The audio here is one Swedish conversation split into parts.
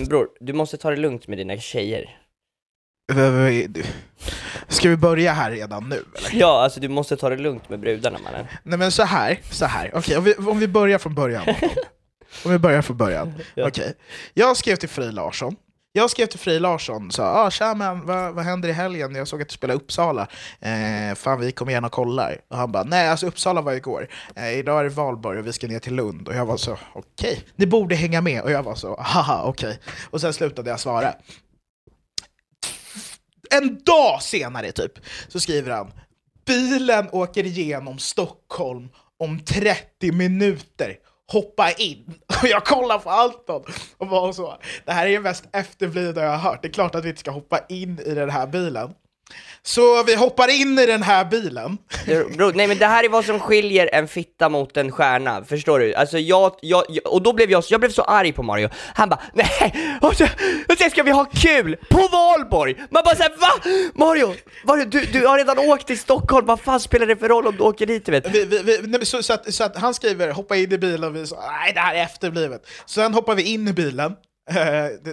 men bror, du måste ta det lugnt med dina tjejer. Ska vi börja här redan nu eller? Ja, alltså du måste ta det lugnt med brudarna mannen. Nej men så här, så här. okej om, vi, om vi börjar från början. om vi börjar från början. Ja. Okej. Jag skrev till Fri Larsson. Jag skrev till Frej Larsson och sa ah, tja men vad, vad händer i helgen? Jag såg att du spelar Uppsala. Eh, fan vi kommer gärna och kollar. Och han bara nej alltså Uppsala var igår. Eh, idag är det valborg och vi ska ner till Lund. Och jag var så okej, ni borde hänga med. Och jag var så haha okej. Och sen slutade jag svara. En dag senare typ så skriver han Bilen åker igenom Stockholm om 30 minuter. Hoppa in! Och jag kollar på Anton och var så. Det här är det mest efterblivna jag har hört. Det är klart att vi inte ska hoppa in i den här bilen. Så vi hoppar in i den här bilen. Du, Bror, nej men det här är vad som skiljer en fitta mot en stjärna, förstår du? Alltså jag, jag, och då blev jag, jag blev så arg på Mario, han bara nej, och sen ska vi ha kul på valborg! Man bara såhär va? Mario, Mario du, du har redan åkt till Stockholm, vad fan spelar det för roll om du åker dit vet? Vi, vi, vi, nej, så, så, att, så att han skriver hoppa in i bilen och vi sa nej det här är efterblivet. Sen hoppar vi in i bilen, eh,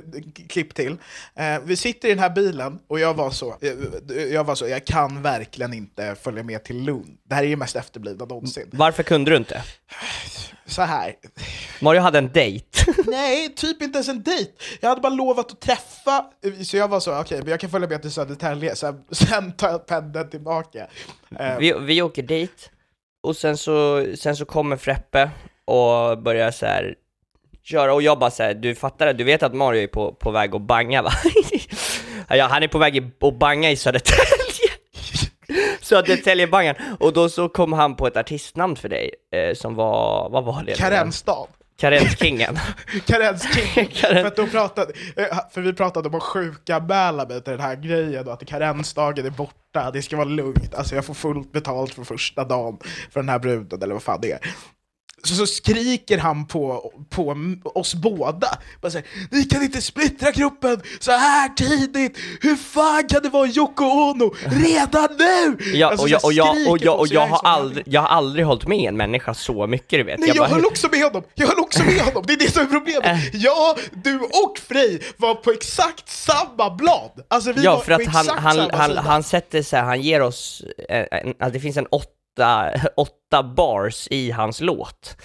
klipp till. Eh, vi sitter i den här bilen och jag var, så, eh, jag var så, jag kan verkligen inte följa med till Lund. Det här är ju mest efterblivna någonsin. Varför kunde du inte? Så här. Mario hade en dejt. Nej, typ inte ens en dejt. Jag hade bara lovat att träffa, så jag var så, okej, men jag kan följa med till Södertälje, sen, sen tar jag pendeln tillbaka. Vi, vi åker dit, och sen så, sen så kommer Freppe och börjar så här köra, och jag bara så här, du fattar det, du vet att Mario är på, på väg att banga va? ja, han är på väg i- att banga i Södertälje! Södertäljebangan, och då så kom han på ett artistnamn för dig, eh, som var, vad var det? Karensdag. Karenskingen. Karensking. Karen- för, att då pratade, eh, för vi pratade om att sjukanmäla mig till den här grejen och att karensdagen är borta, det ska vara lugnt, alltså jag får fullt betalt för första dagen för den här bruden eller vad fan det är. Så, så skriker han på, på oss båda. Bara så här, Ni kan inte splittra gruppen så här tidigt! Hur fan kan det vara Yoko Ono redan nu? Ja, Alltså, och jag, och jag, och jag, och jag, har aldrig, jag har aldrig hållit med en människa så mycket du vet. Nej, jag, bara, höll också med honom! Jag höll också med honom! Det är det som är problemet! Äh. Jag, du och Frej var på exakt samma blad! Alltså vi Ja, var för att på han, exakt han, samma han, sida. han sätter sig, han ger oss, en, en, alltså det finns en åtta, åtta bars i hans låt.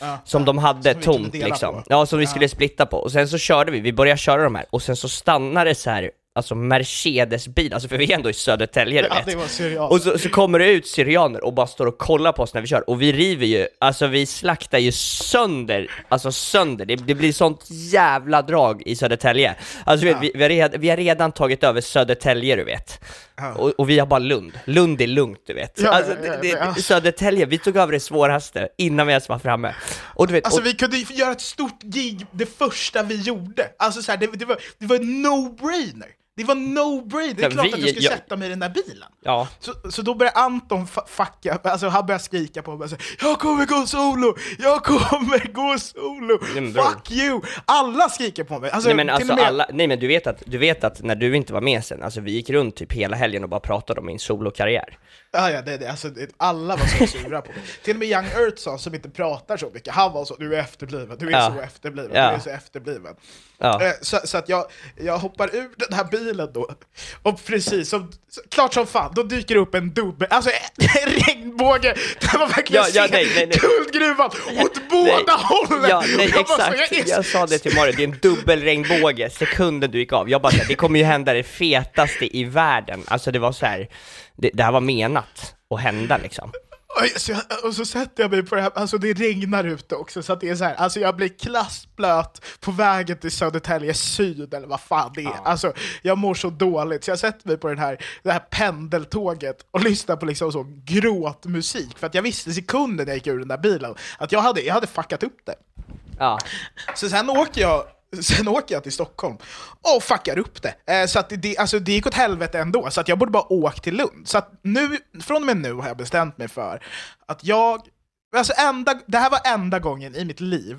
Ja, Som ja, de hade som tomt liksom. på. Ja, som vi Ja. skulle splitta på. Och sen så körde vi, vi började köra de här, och sen så stannar det så här alltså Mercedes-bil, alltså för vi är ändå i Södertälje du Ja, vet. Och så, så kommer det ut syrianer och bara står och kollar på oss när vi kör, och vi river ju, alltså vi slaktar ju sönder, alltså sönder, det, det blir sånt jävla drag i Södertälje. Alltså du vet, vi, vi, har redan, vi har redan tagit över Södertälje du vet. Och, och vi har bara Lund, Lund är lugnt du vet. Ja, alltså, ja, det, ja. det, Södertälje, vi tog över det svåraste innan vi ens var framme. Och du vet, Alltså och, vi kunde göra ett stort gig det första vi gjorde. Alltså så här, det, det, var, det var en no-brainer. Det var no-brainer, det är klart vi- att jag skulle jag- sätta mig i den där bilen. ja. Så, så då började Anton fucka, alltså han började skrika på mig Jag kommer gå solo! Jag kommer gå solo! Fuck you! Alla skriker på mig! Alltså, Nej men alltså med, alla, nej men du vet att, du vet att när du inte var med sen, alltså vi gick runt typ hela helgen och bara pratade om min solokarriär. Ja, ja, det, det. Alltså, det, alla var så sura på mig. Till och med Young Earthson som inte pratar så mycket, han var så du är efterbliven, du är Ja. så efterbliven, Ja. du är så efterbliven. Ja. Eh, Så, så att jag, jag hoppar ur den här bilen då, och precis som, klart som fan, då dyker det upp en dubbel, alltså en regnbåge, där man verkligen Ja, ja, ser nej, nej, nej. guldgruvan åt båda hållen! Ja, nej Jag bara exakt, jag är jag sa det till Mario, det är en dubbel regnbåge sekunden du gick av. Jag bara det kommer ju hända det fetaste i världen. Alltså det var så här, det, det här var menat att hända liksom. Oj, så jag, och så sätter jag mig på det här, alltså det regnar ute också, så att det är så här, alltså jag blir klassblöt på vägen till Södertälje syd eller vad fan det är. Alltså jag mår så dåligt, så jag sätter mig på den här, det här pendeltåget och lyssnar på liksom så gråtmusik, för att jag visste sekunden jag gick ur den där bilen att jag hade, jag hade fuckat upp det. Ja. Så sen åker jag Sen åker jag till Stockholm och fuckar upp det. Eh, så att det, alltså det gick åt helvete ändå, så att jag borde bara åka till Lund. Så att nu, från och med nu har jag bestämt mig för att jag, alltså enda, det här var enda gången i mitt liv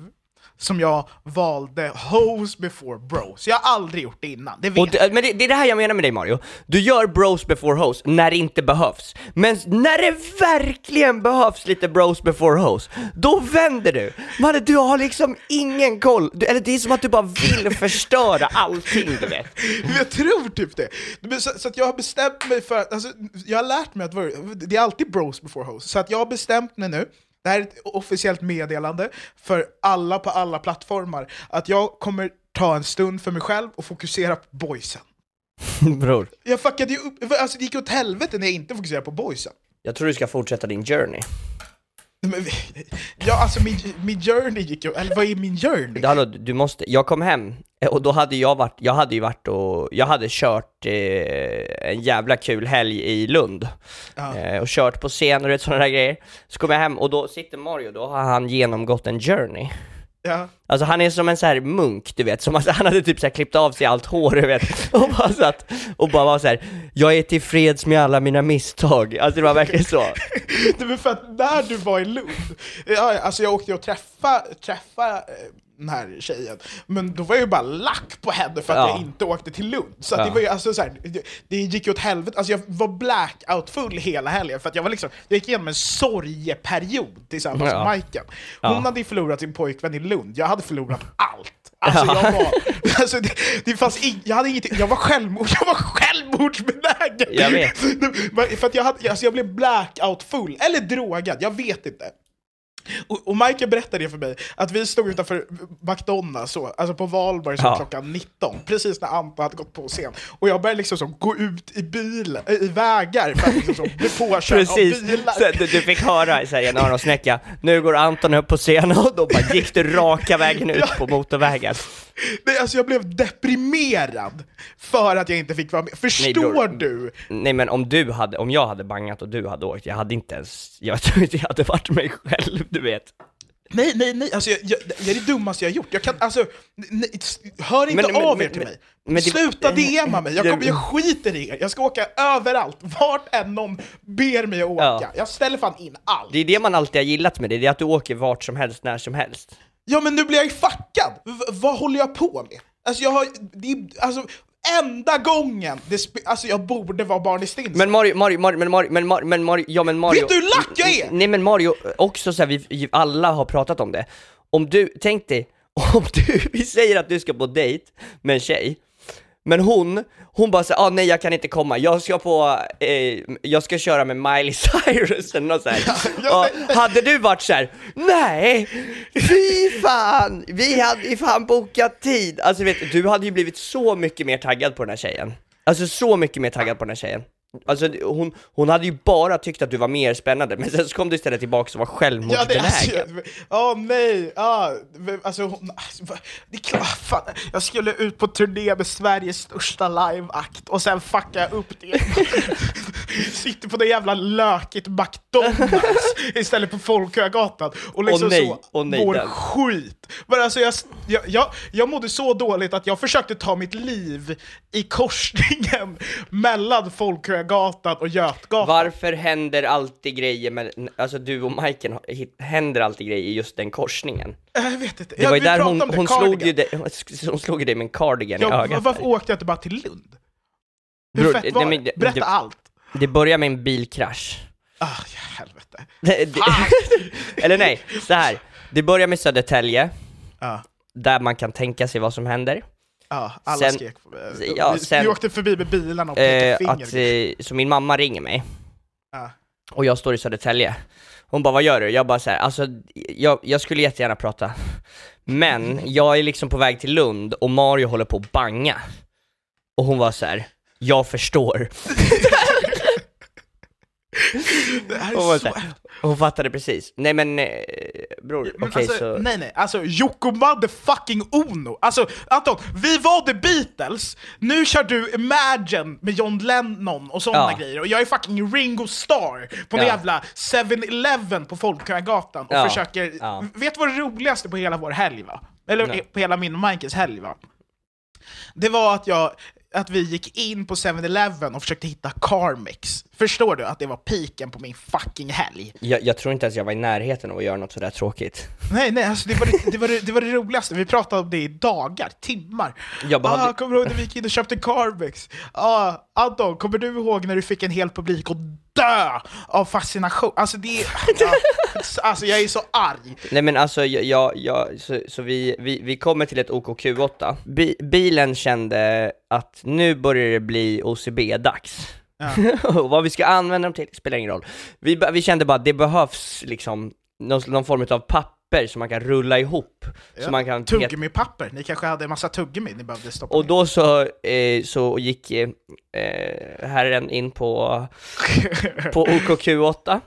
som jag valde hoes before bros. Jag har aldrig gjort det innan, det vet det, men det, det är det här jag menar med dig Mario. Du gör bros before hoes när det inte behövs. Men när det verkligen behövs lite bros before hoes, då vänder du. Mannen, du har liksom ingen koll. Du, eller det är som att du bara vill förstöra allting du vet. Jag tror typ det. Så, så att jag har bestämt mig för att, alltså, jag har lärt mig att det är alltid bros before hoes. Så att jag har bestämt mig nu, det här är ett officiellt meddelande för alla på alla plattformar, att jag kommer ta en stund för mig själv och fokusera på boysen. Bror. Jag fuckade ju upp, alltså det gick åt helvete när jag inte fokuserade på boysen. Jag tror du ska fortsätta din journey. Men, ja, alltså min, min journey gick ju, eller vad är min journey? Hallå, du måste, jag kom hem och då hade jag varit, jag hade ju varit och, jag hade kört eh, en jävla kul helg i Lund. Ja. Eh, och kört på scen och sådana där grejer. Så kom jag hem och då sitter Mario, då har han genomgått en journey. Ja. Alltså han är som en så här munk, du vet, som att han hade typ så klippt av sig allt hår, du vet, och bara satt och bara var så här. jag är tillfreds med alla mina misstag. Alltså det var verkligen så. Det var för att när du var i Lund, alltså jag åkte och träffa, träffa eh, den här tjejen, men då var jag ju bara lack på henne för att Ja. jag inte åkte till Lund. Så Ja. det var ju alltså så här, det, det gick ju åt helvete, alltså jag var blackout-full hela helgen för att jag var liksom, jag gick igenom en sorgeperiod tillsammans Ja. med Majken. Hon Ja. hade ju förlorat sin pojkvän i Lund, jag hade förlorat allt. Alltså jag var, alltså det, det fanns ing, jag hade ingenting, jag var självmord, jag var självmordsbenägen! Jag vet. För att jag, hade, alltså jag blev blackout full, eller drogad, jag vet inte. Och, och Michael berättade det för mig, att vi stod utanför McDonalds, så, alltså på Valborg Ja. klockan 19, precis när Anton hade gått på scen. Och jag började liksom så gå ut i bilen, äh, i vägar för att liksom så bli påkörd av bilar. så du, du fick höra så här, i en öronsnäcka, nu går Anton upp på scenen och då bara gick du raka vägen ut på motorvägen. Nej, alltså jag blev deprimerad för att jag inte fick vara med. Förstår bror. du? Nej men om du hade, om jag hade bangat och du hade åkt, jag hade inte ens, jag tror inte jag hade varit mig själv, du vet. Nej, nej, nej, alltså jag, jag, det är det dummaste jag har gjort. Jag kan, alltså, nej, hör inte Men- av men- er till men- mig. men det- Sluta DMa mig, jag, det- kommer, jag skiter i er. Jag ska åka överallt, vart än någon ber mig att åka. Ja. Jag ställer fan in allt. Det är det man alltid har gillat med det, det är att du åker vart som helst, när som helst. Ja men nu blir jag ju fuckad! V vad håller jag på med? Alltså jag har, det är, alltså enda gången det alltså jag borde vara barn i stins. Men Mario, Mario, Mario, men Mario, men Mario, men Mario, ja men Mario Vet du hur lack jag är? Nej men Mario, också så här, vi alla har pratat om det Om du, tänk dig, om du, vi säger att du ska på dejt med en tjej Men hon, hon bara såhär, ah, nej jag kan inte komma, jag ska på, eh, jag ska köra med Miley Cyrus eller något så här. ja, Och hade du varit såhär, nej, fy fan, vi hade ju fan bokat tid. Alltså vet du, du hade ju blivit så mycket mer taggad på den här tjejen. Alltså så mycket mer taggad på den här tjejen. Alltså hon, hon hade ju bara tyckt att du var mer spännande, men sen så kom du istället tillbaka och var Ja, det, självmordsbenägen. alltså, Åh nej, ja, alltså, hon, alltså, det är klart, fan, jag skulle ut på turné med Sveriges största liveakt och sen fucka upp det. Sitter på det jävla lökigt McDonalds istället på Folkungagatan och liksom Åh, nej, så åh, nej, mår Dan. skit. Men alltså jag, jag, jag, jag mådde så dåligt att jag försökte ta mitt liv i korsningen mellan Folkungagatan och Götgatan. Varför händer alltid grejer med, alltså du och Majken, händer alltid grejer i just den korsningen? Jag vet inte. Det Ja, var ju där hon, hon, slog ju dig, hon slog ju dig med en cardigan i Ja, ögat. varför där. åkte jag inte bara till Lund? Hur Bror, fett nej, var men det? Berätta det- allt! Det börjar med en bilkrasch. Ah, ja, helvete. Det- det- Eller nej, så här. Det börjar med Södertälje, Ja, där man kan tänka sig vad som händer. Ja, alla Sen- skrek mig. ja, vi, sen- vi åkte förbi med bilarna och pekade Eh, finger. att, eh, så min mamma ringer mig, Ja. och jag står i Södertälje. Hon bara, vad gör du? Jag bara så här, alltså, jag, jag skulle jättegärna prata. Men jag är liksom på väg till Lund och Mario håller på att banga. Och hon var så här, jag förstår. Det här Hon, är så så... hon fattade precis. Nej men, eh, bror, okej Men alltså, så... Nej nej, alltså Yoko motherfucking Ono! Alltså Anton, vi var the Beatles, nu kör du Imagine med John Lennon och sådana Ja. grejer och jag är fucking Ringo Starr på en Ja. jävla 7-Eleven på Folkungagatan och Ja. försöker... Ja. Vet du vad det roligaste på hela vår helg var? Eller Nej. på hela min och Michaels helg var? Det var att jag att vi gick in på 7-Eleven och försökte hitta Carmix. Förstår du att det var piken på min fucking helg? Jag, jag tror inte ens jag var i närheten av att göra något sådär tråkigt. Nej, nej, alltså det var det, det, var det, det var det roligaste. Vi pratade om det i dagar, timmar. Jag bara ah, hade- kommer du ihåg när vi gick in och köpte Carvex? Ah, Anton, kommer du ihåg när du fick en hel publik att dö av fascination? Alltså det. Ja, alltså jag är så arg. Nej men alltså, jag, jag, så, så vi, vi, vi kommer till ett OKQ8. Bi, bilen kände att nu börjar det bli OCB-dags. Och vad vi ska använda dem till spelar ingen roll. Vi, vi kände bara att det behövs liksom någon, någon form av papper som man kan rulla ihop. Så man kan Tuggummi-papper, ni kanske hade en massa tuggummi ni behövde stoppa Och då så, eh, så gick eh, eh, herren in på, på OKQ8 eh,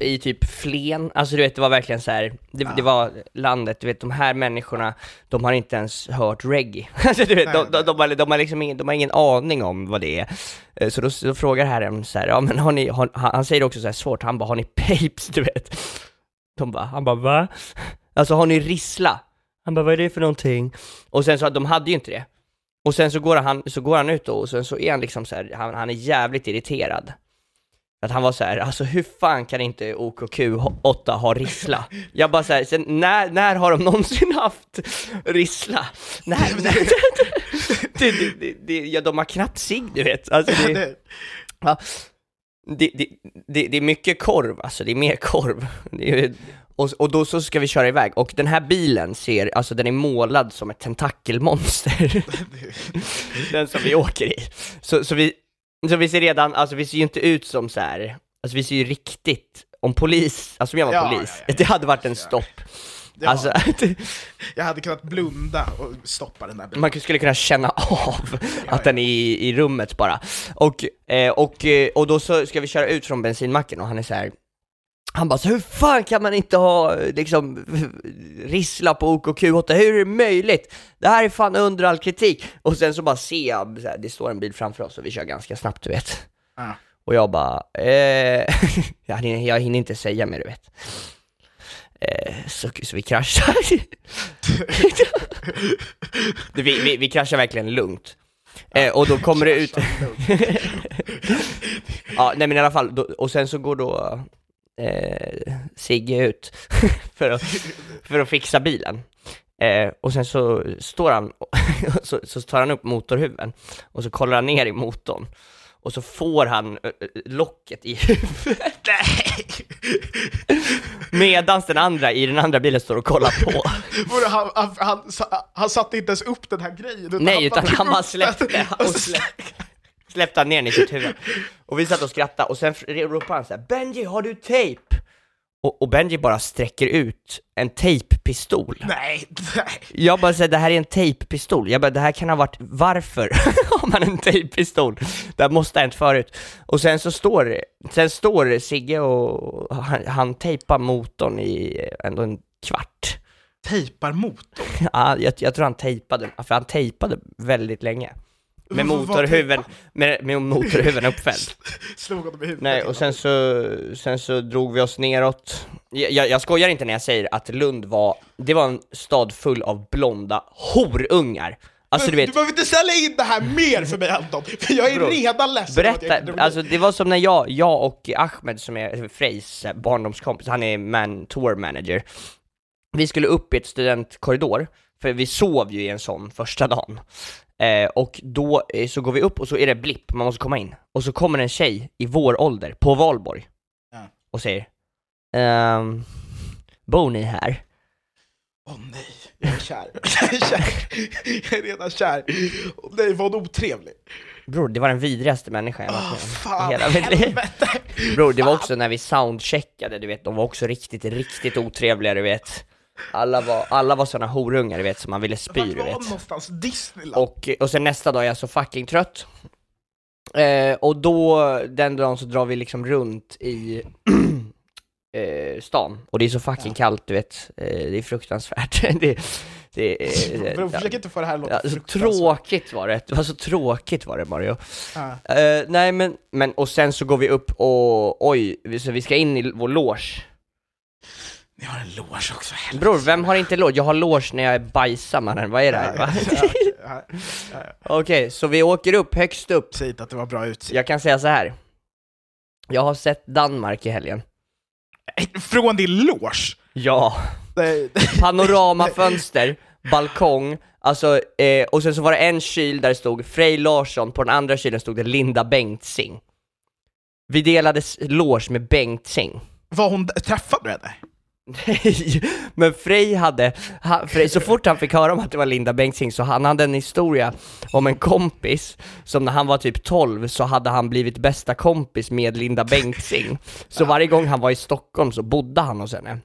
i typ Flen, alltså du vet det var verkligen så här. Det, det var landet, du vet de här människorna, de har inte ens hört reggae. Alltså du vet, Nej, de, nej. de, de, har, de, har liksom ingen, de har ingen aning om vad det är. Eh, Så då, så frågar herren så här, ja men har ni, har, han säger också så här svårt, han bara har ni papes du vet? De bara, han bara va? Alltså har ni rissla? Han bara vad är det för någonting? Och sen så, de hade ju inte det. Och sen så går han, så går han ut då, och sen så är han liksom så här, han, han är jävligt irriterad. Att han var så här, alltså hur fan kan inte OKQ8 ha rissla? Jag bara så här, sen, när, när har de någonsin haft rissla? När, när, det, det, det, ja, de har knappt sig, du vet. Alltså, det, Det- Ja, det, det, det, är mycket korv, alltså det är mer korv. Är, och, och då så ska vi köra iväg, och den här bilen ser, alltså den är målad som ett tentakelmonster. den som vi åker i. Så, så, vi, så vi ser redan, alltså vi ser ju inte ut som så här. alltså vi ser ju riktigt, om polis, alltså om jag var Ja, polis, ja, ja, det hade varit en stopp. Ja. Alltså, Jag hade kunnat blunda och stoppa den där bilen. man skulle kunna känna av att den är i, i rummet bara. Och, eh, och, eh, och då så ska vi köra ut från bensinmacken och han är så här. Han bara så hur fan kan man inte ha liksom rissla på OKQ8, hur är det möjligt? Det här är fan under all kritik. Och sen så bara ser jag, så här, det står en bil framför oss och vi kör ganska snabbt du vet. Ja. Och jag bara, eh, jag, hinner, jag hinner inte säga mer du vet. Eh, så, så vi kraschar. Vi, vi, vi kraschar verkligen lugnt. Eh, och då kommer det ut... ja, nej men i alla fall, då, och sen så går då eh, Sigge ut för, att, för att fixa bilen. Eh, och sen så står han, så, så tar han upp motorhuven och så kollar han ner i motorn. Och så får han eh, eh, locket i huvudet. Nej! Medans den andra i den andra bilen står och kollar på. Han, han, han, han satte inte ens upp den här grejen. Utan Nej, utan han bara släppte och släppte. Släppte han ner den i sitt huvud. Och vi satt och skrattade och sen ropade han såhär Benji, har du tejp? Och, och Benji bara sträcker ut en tejppistol. Nej, nej. Jag bara säger det här är en tejppistol. Jag bara, det här kan ha varit, varför har man en tejppistol? Det här måste ha hänt förut. Och sen så står, sen står Sigge och han, han tejpar motorn i ändå en kvart. Tejpar motorn. Ja, jag, jag tror han tejpade, för han tejpade väldigt länge. Med motorhuven, med, med motorhuven uppfälld. Slog honom i huvudet. Nej, och sen så, sen så drog vi oss neråt. Jag, jag, jag skojar inte när jag säger att Lund var, det var en stad full av blonda horungar. Alltså du vet, Du behöver inte ställa in det här mer för mig Anton, för jag är Bror, redan ledsen att jag berätta, alltså det var som när jag, jag och Ahmed som är Frejs barndomskompis, han är man, tour manager. Vi skulle upp i ett studentkorridor, för vi sov ju i en sån första dagen. Eh, och då eh, så går vi upp och så är det blipp, man måste komma in. Och så kommer en tjej i vår ålder, på valborg, Ja. och säger ehm, Bor ni här? Åh nej, jag är kär. Jag är kär. Jag är redan kär. Åh nej, vad otrevlig. Bror, det var den vidrigaste människan jag varit Åh med om i fan, hela mitt liv. helvete. Bror, det var Fan. också när vi soundcheckade, du vet, de var också riktigt, riktigt otrevliga, du vet. Alla var, alla var såna horungar, du vet, som man ville spy, du vet. någonstans? Disneyland? Och, och sen nästa dag är jag så fucking trött. Eh, och då, den dagen så drar vi liksom runt i eh, stan. Och det är så fucking kallt, du vet. Eh, det är fruktansvärt. det, det, är- Bror, försök inte få det här att låta Ja, så tråkigt var det, det var så tråkigt var det Mario. Ja. Eh, nej men, men, och sen så går vi upp och, oj, så vi ska in i vår loge. Ni har en loge också, helvete. Bror, vem har inte loge? Jag har loge när jag är bajsar mannen, vad är det här? Okej. Okej, så vi åker upp högst upp. Säg inte att det var bra utsikt. Jag kan säga så här. Jag har sett Danmark i helgen. Från din loge? Ja. Panoramafönster, balkong, alltså, eh, och sen så var det en kyl där det stod Frej Larsson, på den andra kylen stod det Linda Bengtzing. Vi delade loge med Bengtzing. Var hon, träffade du henne? Nej, men Frej hade, han, Frej, så fort han fick höra om att det var Linda Bengtzing så han hade en historia om en kompis som när han var typ 12 så hade han blivit bästa kompis med Linda Bengtzing. Så varje gång han var i Stockholm så bodde han hos henne.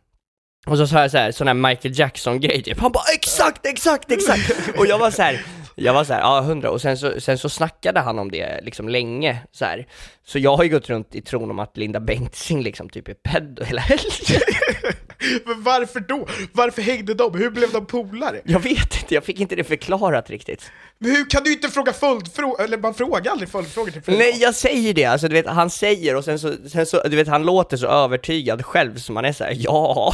Och så sa jag såhär, sån här Michael Jackson-grej typ, han bara exakt, exakt, exakt! Och jag var så här. Jag var så här, ja hundra, och sen så, sen så snackade han om det liksom länge så här. Så jag har ju gått runt i tron om att Linda Bengtzing liksom typ är pedo hela helgen. Men varför då? Varför hängde de? Hur blev de polare? Jag vet inte, jag fick inte det förklarat riktigt. Men hur kan du inte fråga följdfrågor? Eller man frågar aldrig följdfrågor till Frej Nej, jag säger det, alltså du vet, han säger och sen så, sen så, du vet, han låter så övertygad själv som man är såhär, ja.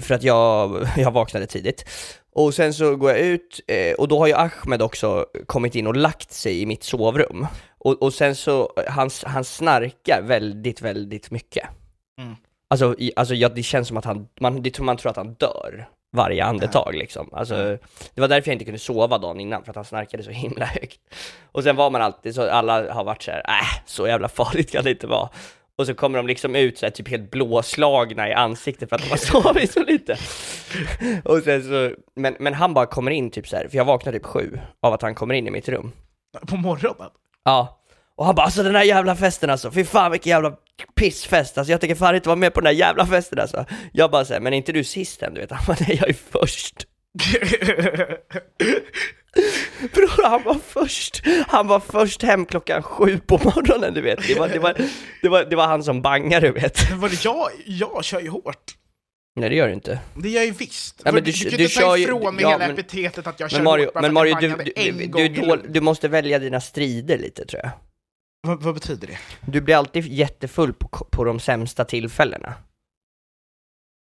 för att jag, jag vaknade tidigt. Och sen så går jag ut, eh, och då har ju Ahmed också kommit in och lagt sig i mitt sovrum. Och, och sen så, han, han snarkar väldigt, väldigt mycket. Alltså, i, alltså ja, det känns som att han, man, det, tror- man tror att han dör varje andetag liksom. Alltså, det var därför jag inte kunde sova dagen innan, för att han snarkade så himla högt. Och sen var man alltid så, alla har varit så här, äh, så jävla farligt kan det inte vara. Och så kommer de liksom ut så här, typ helt blåslagna i ansiktet för att de har sovit så lite. Och sen så, men, men han bara kommer in typ så här, för jag vaknar typ sju av att han kommer in i mitt rum. På morgonen? Ja. Och han bara alltså den här jävla festen alltså, fy fan vilken jävla pissfest alltså, jag tänker fan inte vara med på den här jävla festen alltså. Jag bara säger men är inte du sist än du vet? Han bara nej jag är först. Bror, han var först, han var först hem klockan sju på morgonen du vet. Det var, det var, det var, det var han som bangade du vet. Men vadå, jag, jag kör ju hårt. Nej det gör du inte. Det gör jag ju visst. Ja, men du, du- du kan du inte ta ju- ifrån mig ja, hela men- epitetet att jag kör Men Mario, hårt bara men Mario att du, jag du, en du, gång du, livet. du måste välja dina strider lite tror jag. Vad, vad betyder det? Du blir alltid jättefull på, på de sämsta tillfällena.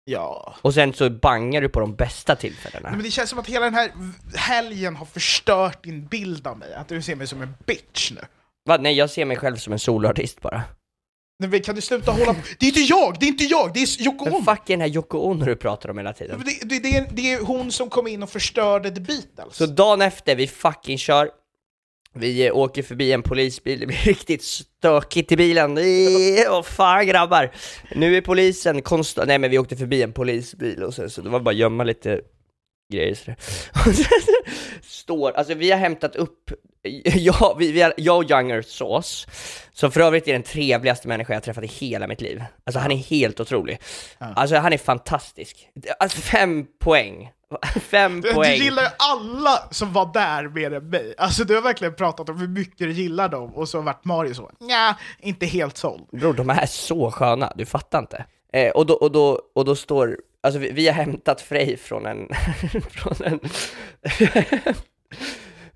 Ja. Och sen så bangar du på de bästa Nej, tillfällena. men det känns som att hela den här helgen har förstört din bild av mig, att du ser mig som en bitch nu. Va? Nej, jag ser mig själv som en soloartist bara. Nej, men kan du sluta hålla på? Det är inte jag, det är inte jag, det är Yoko Men Ono! fuck är den här Yoko Ono du pratar om hela tiden. Men Det, det, det, är, det är hon som kom in och förstörde The Beatles. Så dagen efter, vi fucking kör, vi eh, åker förbi en polisbil, det blir riktigt stökigt i bilen. Åh fan grabbar! Nu är polisen konstant, nej men vi åkte förbi en polisbil och sen så det var bara att gömma lite grejer. Och sen så står, alltså vi har hämtat upp, jag, vi, vi har, jag och Younger Sauce, som för övrigt är den trevligaste människa jag träffat i hela mitt liv. Alltså han är helt otrolig. Alltså han är fantastisk. Alltså fem poäng. Fem Du, poäng. du gillar ju alla som var där mer än mig. Alltså du har verkligen pratat om hur mycket du gillar dem, och så har varit Mario så, ja, inte helt såld. Bror, de är så sköna, du fattar inte. Eh, och, då, och, då, och då står, alltså vi, vi har hämtat Frej från en, från en,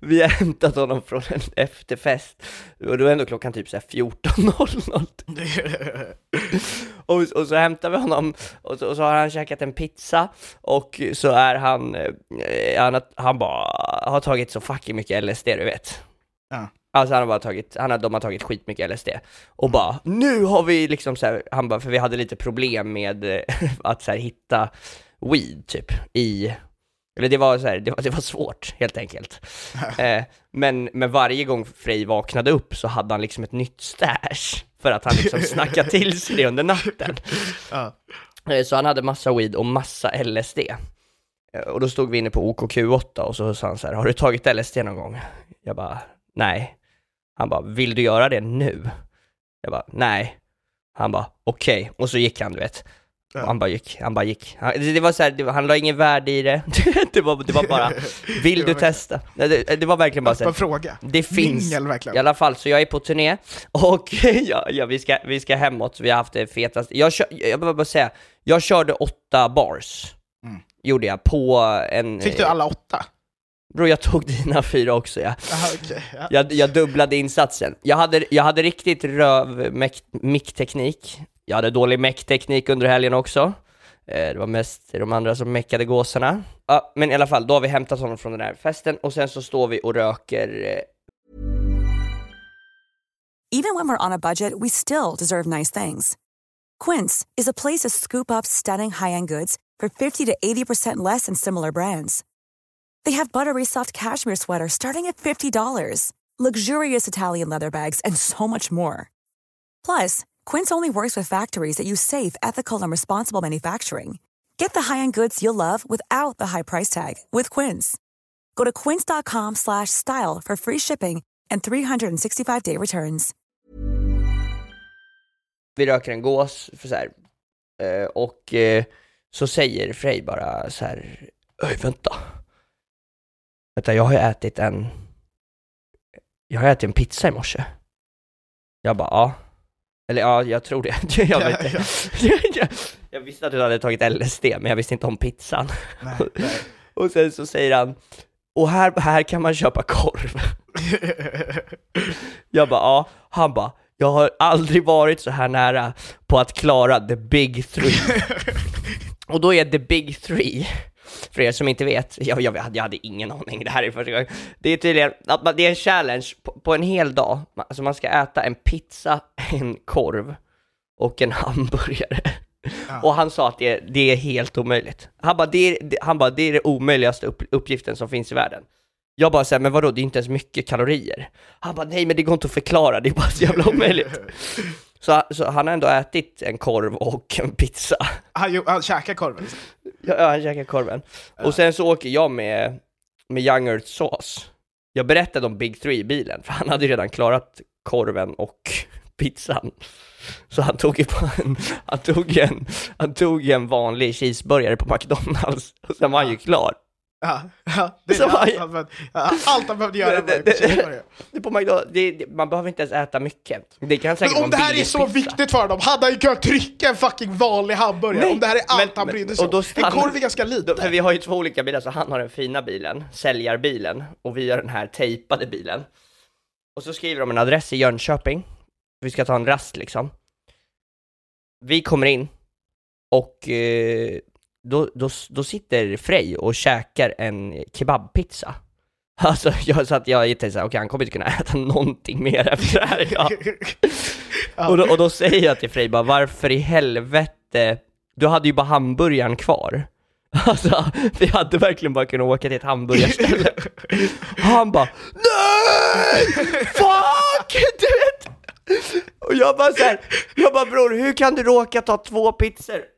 vi har hämtat honom från en efterfest, och då är ändå klockan typ såhär 14.00. Och, och så hämtar vi honom, och så, och så har han käkat en pizza, och så är han, eh, han, han bara har tagit så fucking mycket LSD du vet. Ja. Alltså han har bara tagit, han har, de har tagit skitmycket LSD. Och bara, nu har vi liksom så här, han bara, för vi hade lite problem med att så här, hitta weed typ i, eller det var så här, det var, det var svårt helt enkelt. eh, men, men varje gång Frej vaknade upp så hade han liksom ett nytt stash, för att han liksom snackade till sig det under natten. Eh, Så han hade massa weed och massa LSD. Eh, Och då stod vi inne på OKQ8 och så sa han så här, har du tagit LSD någon gång? Jag bara, nej. Han bara, vill du göra det nu? Jag bara, nej. Han bara, okej. Och så gick han, du vet. Och han bara gick, han bara gick. Han, det, det var så här, det var, han la ingen värde i det. det, var, det var bara, vill du testa? Det, det var verkligen bara så Öppen här, fråga. det finns, Mingel i verkligen. alla fall, så jag är på turné och ja, ja, vi, ska, vi ska hemåt, vi har haft det fetaste. Jag, kör, jag behöver bara säga, jag körde åtta bars, Mm. gjorde jag, på en... Fick du alla åtta? Bro, jag tog dina fyra också ja. Aha, okej. ja. Jag, jag dubblade insatsen. Jag hade, jag hade riktigt röv mickteknik. Jag hade dålig meckteknik under helgen också. Eh, Det var mest de andra som meckade gåsarna. Ja, men i alla fall, då har vi hämtat honom från den här festen och sen så står vi och röker eh, Even when we're on a budget, we still deserve nice things. Quince is a place to scoop up stunning high-end goods for 50 to 80% less than similar brands. They have buttery soft cashmere sweaters starting at $50, luxurious Italian leather bags, and so much more. Plus, Quince only works with factories that use safe, ethical, and responsible manufacturing. Get the high-end goods you'll love without the high price tag with Quince. Go to quince.com slash style for free shipping and 365-day returns. vi röker en gås, för så här, eh, och eh, så säger Frej bara så här, Öj, vänta. Vänta, jag har ju ätit en, jag har ätit en pizza i morse. Jag bara, ja. Eller ja, jag tror det. jag, vet inte. jag, jag visste att du hade tagit LSD, men jag visste inte om pizzan. Nej, nej. Och sen så säger han, och här, här kan man köpa korv. Jag bara, ja. Han bara, jag har aldrig varit så här nära på att klara the big three. Och då är the big three, för er som inte vet, jag, jag, hade- jag hade ingen aning, det här är första gången. Det är tydligen, att man, det är en challenge på, på en hel dag, alltså man ska äta en pizza, en korv och en hamburgare. Och han sa att det, det är helt omöjligt. Han bara, det är han bara, det är det omöjligaste upp, uppgiften som finns i världen. Jag bara säger men vadå, det är inte ens mycket kalorier. Han bara, nej men det går inte att förklara, det är bara så jävla omöjligt. Så, så han har ändå ätit en korv och en pizza. Han, han käkar korven. Ja, han käkar korven. Och sen så åker jag med, med Young Earth sås. Jag berättade om Big Three i bilen, för han hade ju redan klarat korven och pizzan. Så han tog ju en, han tog en, han tog en vanlig cheeseburgare på McDonalds, och sen var han ju klar. Ja, ja, det är Så allt han behövde- ja, allt han behövde göra Det- det- det. På McDonald's, man behöver inte ens äta mycket. Det kan säkert Men om det här är så viktigt för dem, hade han ju kunnat trycka en fucking vanlig hamburgare Nej, om det här är allt men- han brydde sig om. En korv är ganska lite. För vi har ju två olika bilar, så han har den fina bilen, säljarbilen, och vi har den här tejpade bilen. Och så skriver de en adress i Jönköping, vi ska ta en rast liksom. Vi kommer in, och eh, då, då, då sitter Frej och käkar en kebabpizza. Alltså, jag, så att jag tänkte såhär, okej han kommer inte kunna äta någonting mer efter det här. Ja. Och, då, och då säger jag till Frej bara, varför i helvete, du hade ju bara hamburgaren kvar. Alltså, vi hade verkligen bara kunnat åka till ett hamburgarställe. Och han bara, NEJ! Fuck! Du vet! Och jag bara såhär, jag bara bror, hur kan du råka ta två pizzor?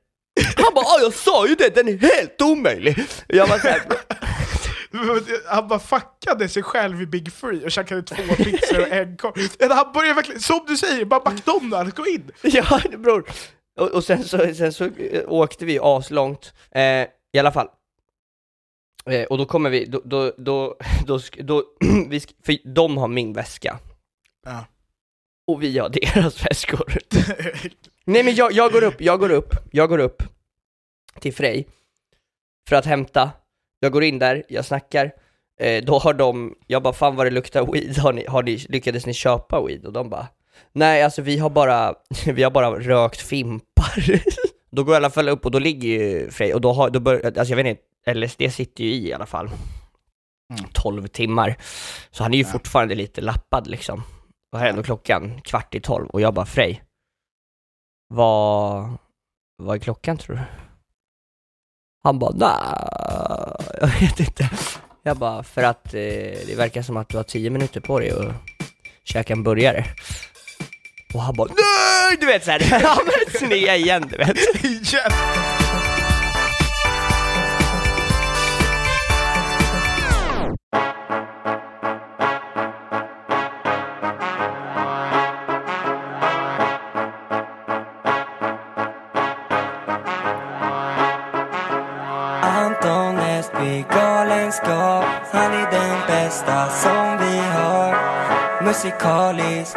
Han bara, jag sa ju det, den är helt omöjlig! Jag bara såhär, Han bara fuckade sig själv i Big Free och käkade två pizzor och en korv. En hamburgare verkligen, som du säger, bara McDonalds, gå in! Ja, bror. Och, och sen så, sen så eh, åkte vi aslångt, eh, i alla fall. Eh, och då kommer vi, då, då, då, då, då vi, sk- för de har min väska. Ja. Och vi har deras väskor. Nej men jag, jag går upp, jag går upp, jag går upp till Frej för att hämta. Jag går in där, jag snackar. Eh, då har de, jag bara fan vad det luktar weed, har ni, har ni, lyckades ni köpa weed? Och de bara Nej alltså vi har bara, vi har bara rökt fimpar. då går jag i alla fall upp och då ligger ju Frej, och då har, då bör, alltså jag vet inte, LSD sitter ju i i alla fall. 12 timmar. Så han är ju fortfarande lite lappad liksom. Och här är ändå klockan kvart i tolv och jag bara Frej, vad, vad är klockan tror du? Han bara nej, jag vet inte. Jag bara, för att eh, det verkar som att du har tio minuter på dig att käka en burgare. Och han bara nej, du vet såhär, han började snea igen du vet. Yes. Anton Estby galenskap. Han är den bästa som vi har. Musikalisk,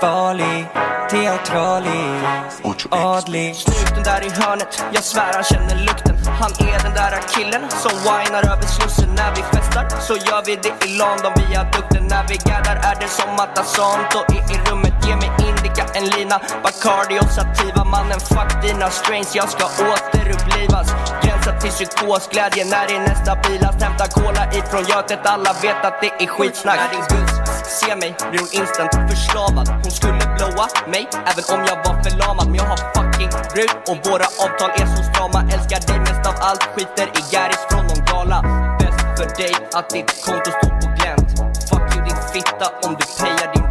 farlig, teatralisk, adlig. Snuten där i hörnet, jag svär han känner lukten. Han är den där killen som whinar över slussen När vi festar. Så gör vi det i London via dukten När vi gaddar är det som att Assanto är i rummet. Ge mig indica, en lina, Bacardi och Sativa Mannen. Fuck dina strains, jag ska återupplivas. Gränsa till psykosglädje när är nästa bilast Hämta cola ifrån Götet, alla vet att det är skitsnack. När din guzz ser mig blir hon instant förslavad. Hon skulle blåa mig även om jag var förlamad. Men jag har fucking brud och våra avtal är så strama. Älskar dig mest av allt, skiter i Garris från någon gala. Bäst för dig att ditt konto står på glänt. Fuck you din fitta om du payar din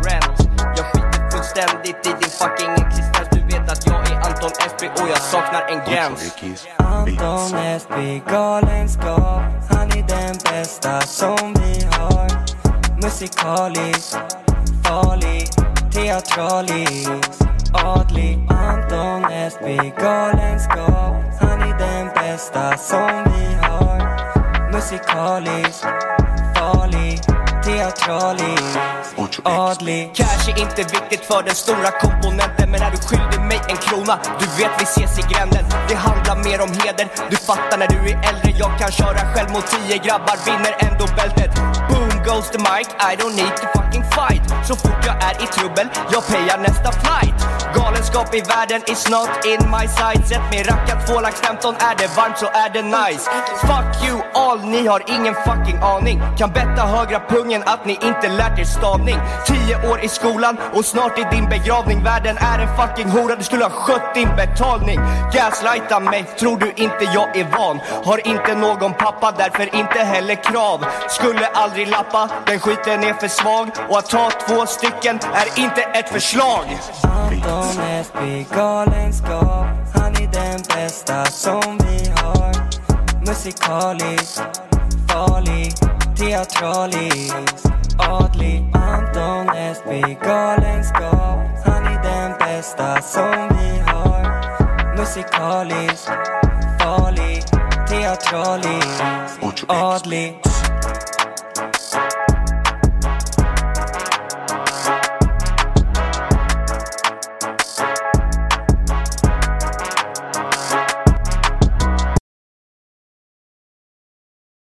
fullständigt i din fucking existens. Du vet att jag är Anton Esby och jag saknar en gräns. Anton Estby galenskap. Han är den bästa som vi har. Musikalisk, farlig, teatralisk, adlig. Anton Estby galenskap. Han är den bästa som vi har. Musikalisk, teatralisk, adlig är inte viktigt för den stora komponenten Men är du skyldig mig en krona, du vet vi ses i gränden. Det handlar mer om heder, du fattar när du är äldre. Jag kan köra själv mot tio grabbar, vinner ändå bältet. Boom goes the mic, I don't need to fucking fight. Så fort jag är i trubbel, jag payar nästa flight Galenskap i världen is not in my sight Sätt mig rackat två lax 15, är det varmt så är det nice. Fuck you all, ni har ingen fucking aning. Kan betta högra pungen att ni inte lärt er stavning. Tio år i skolan och snart i din begravning. Världen är en fucking hora, du skulle ha skött din betalning. Gaslighta mig, tror du inte jag är van? Har inte någon pappa, därför inte heller krav. Skulle aldrig lappa, den skiten är för svag. Och att ta två stycken är inte ett förslag. Anton Estby galenskap Han är den bästa som vi har. Musikalisk, farlig, teatralisk, adlig. Anton Estby galenskap Han är den bästa som vi har. Musikalisk, farlig, teatralisk, adlig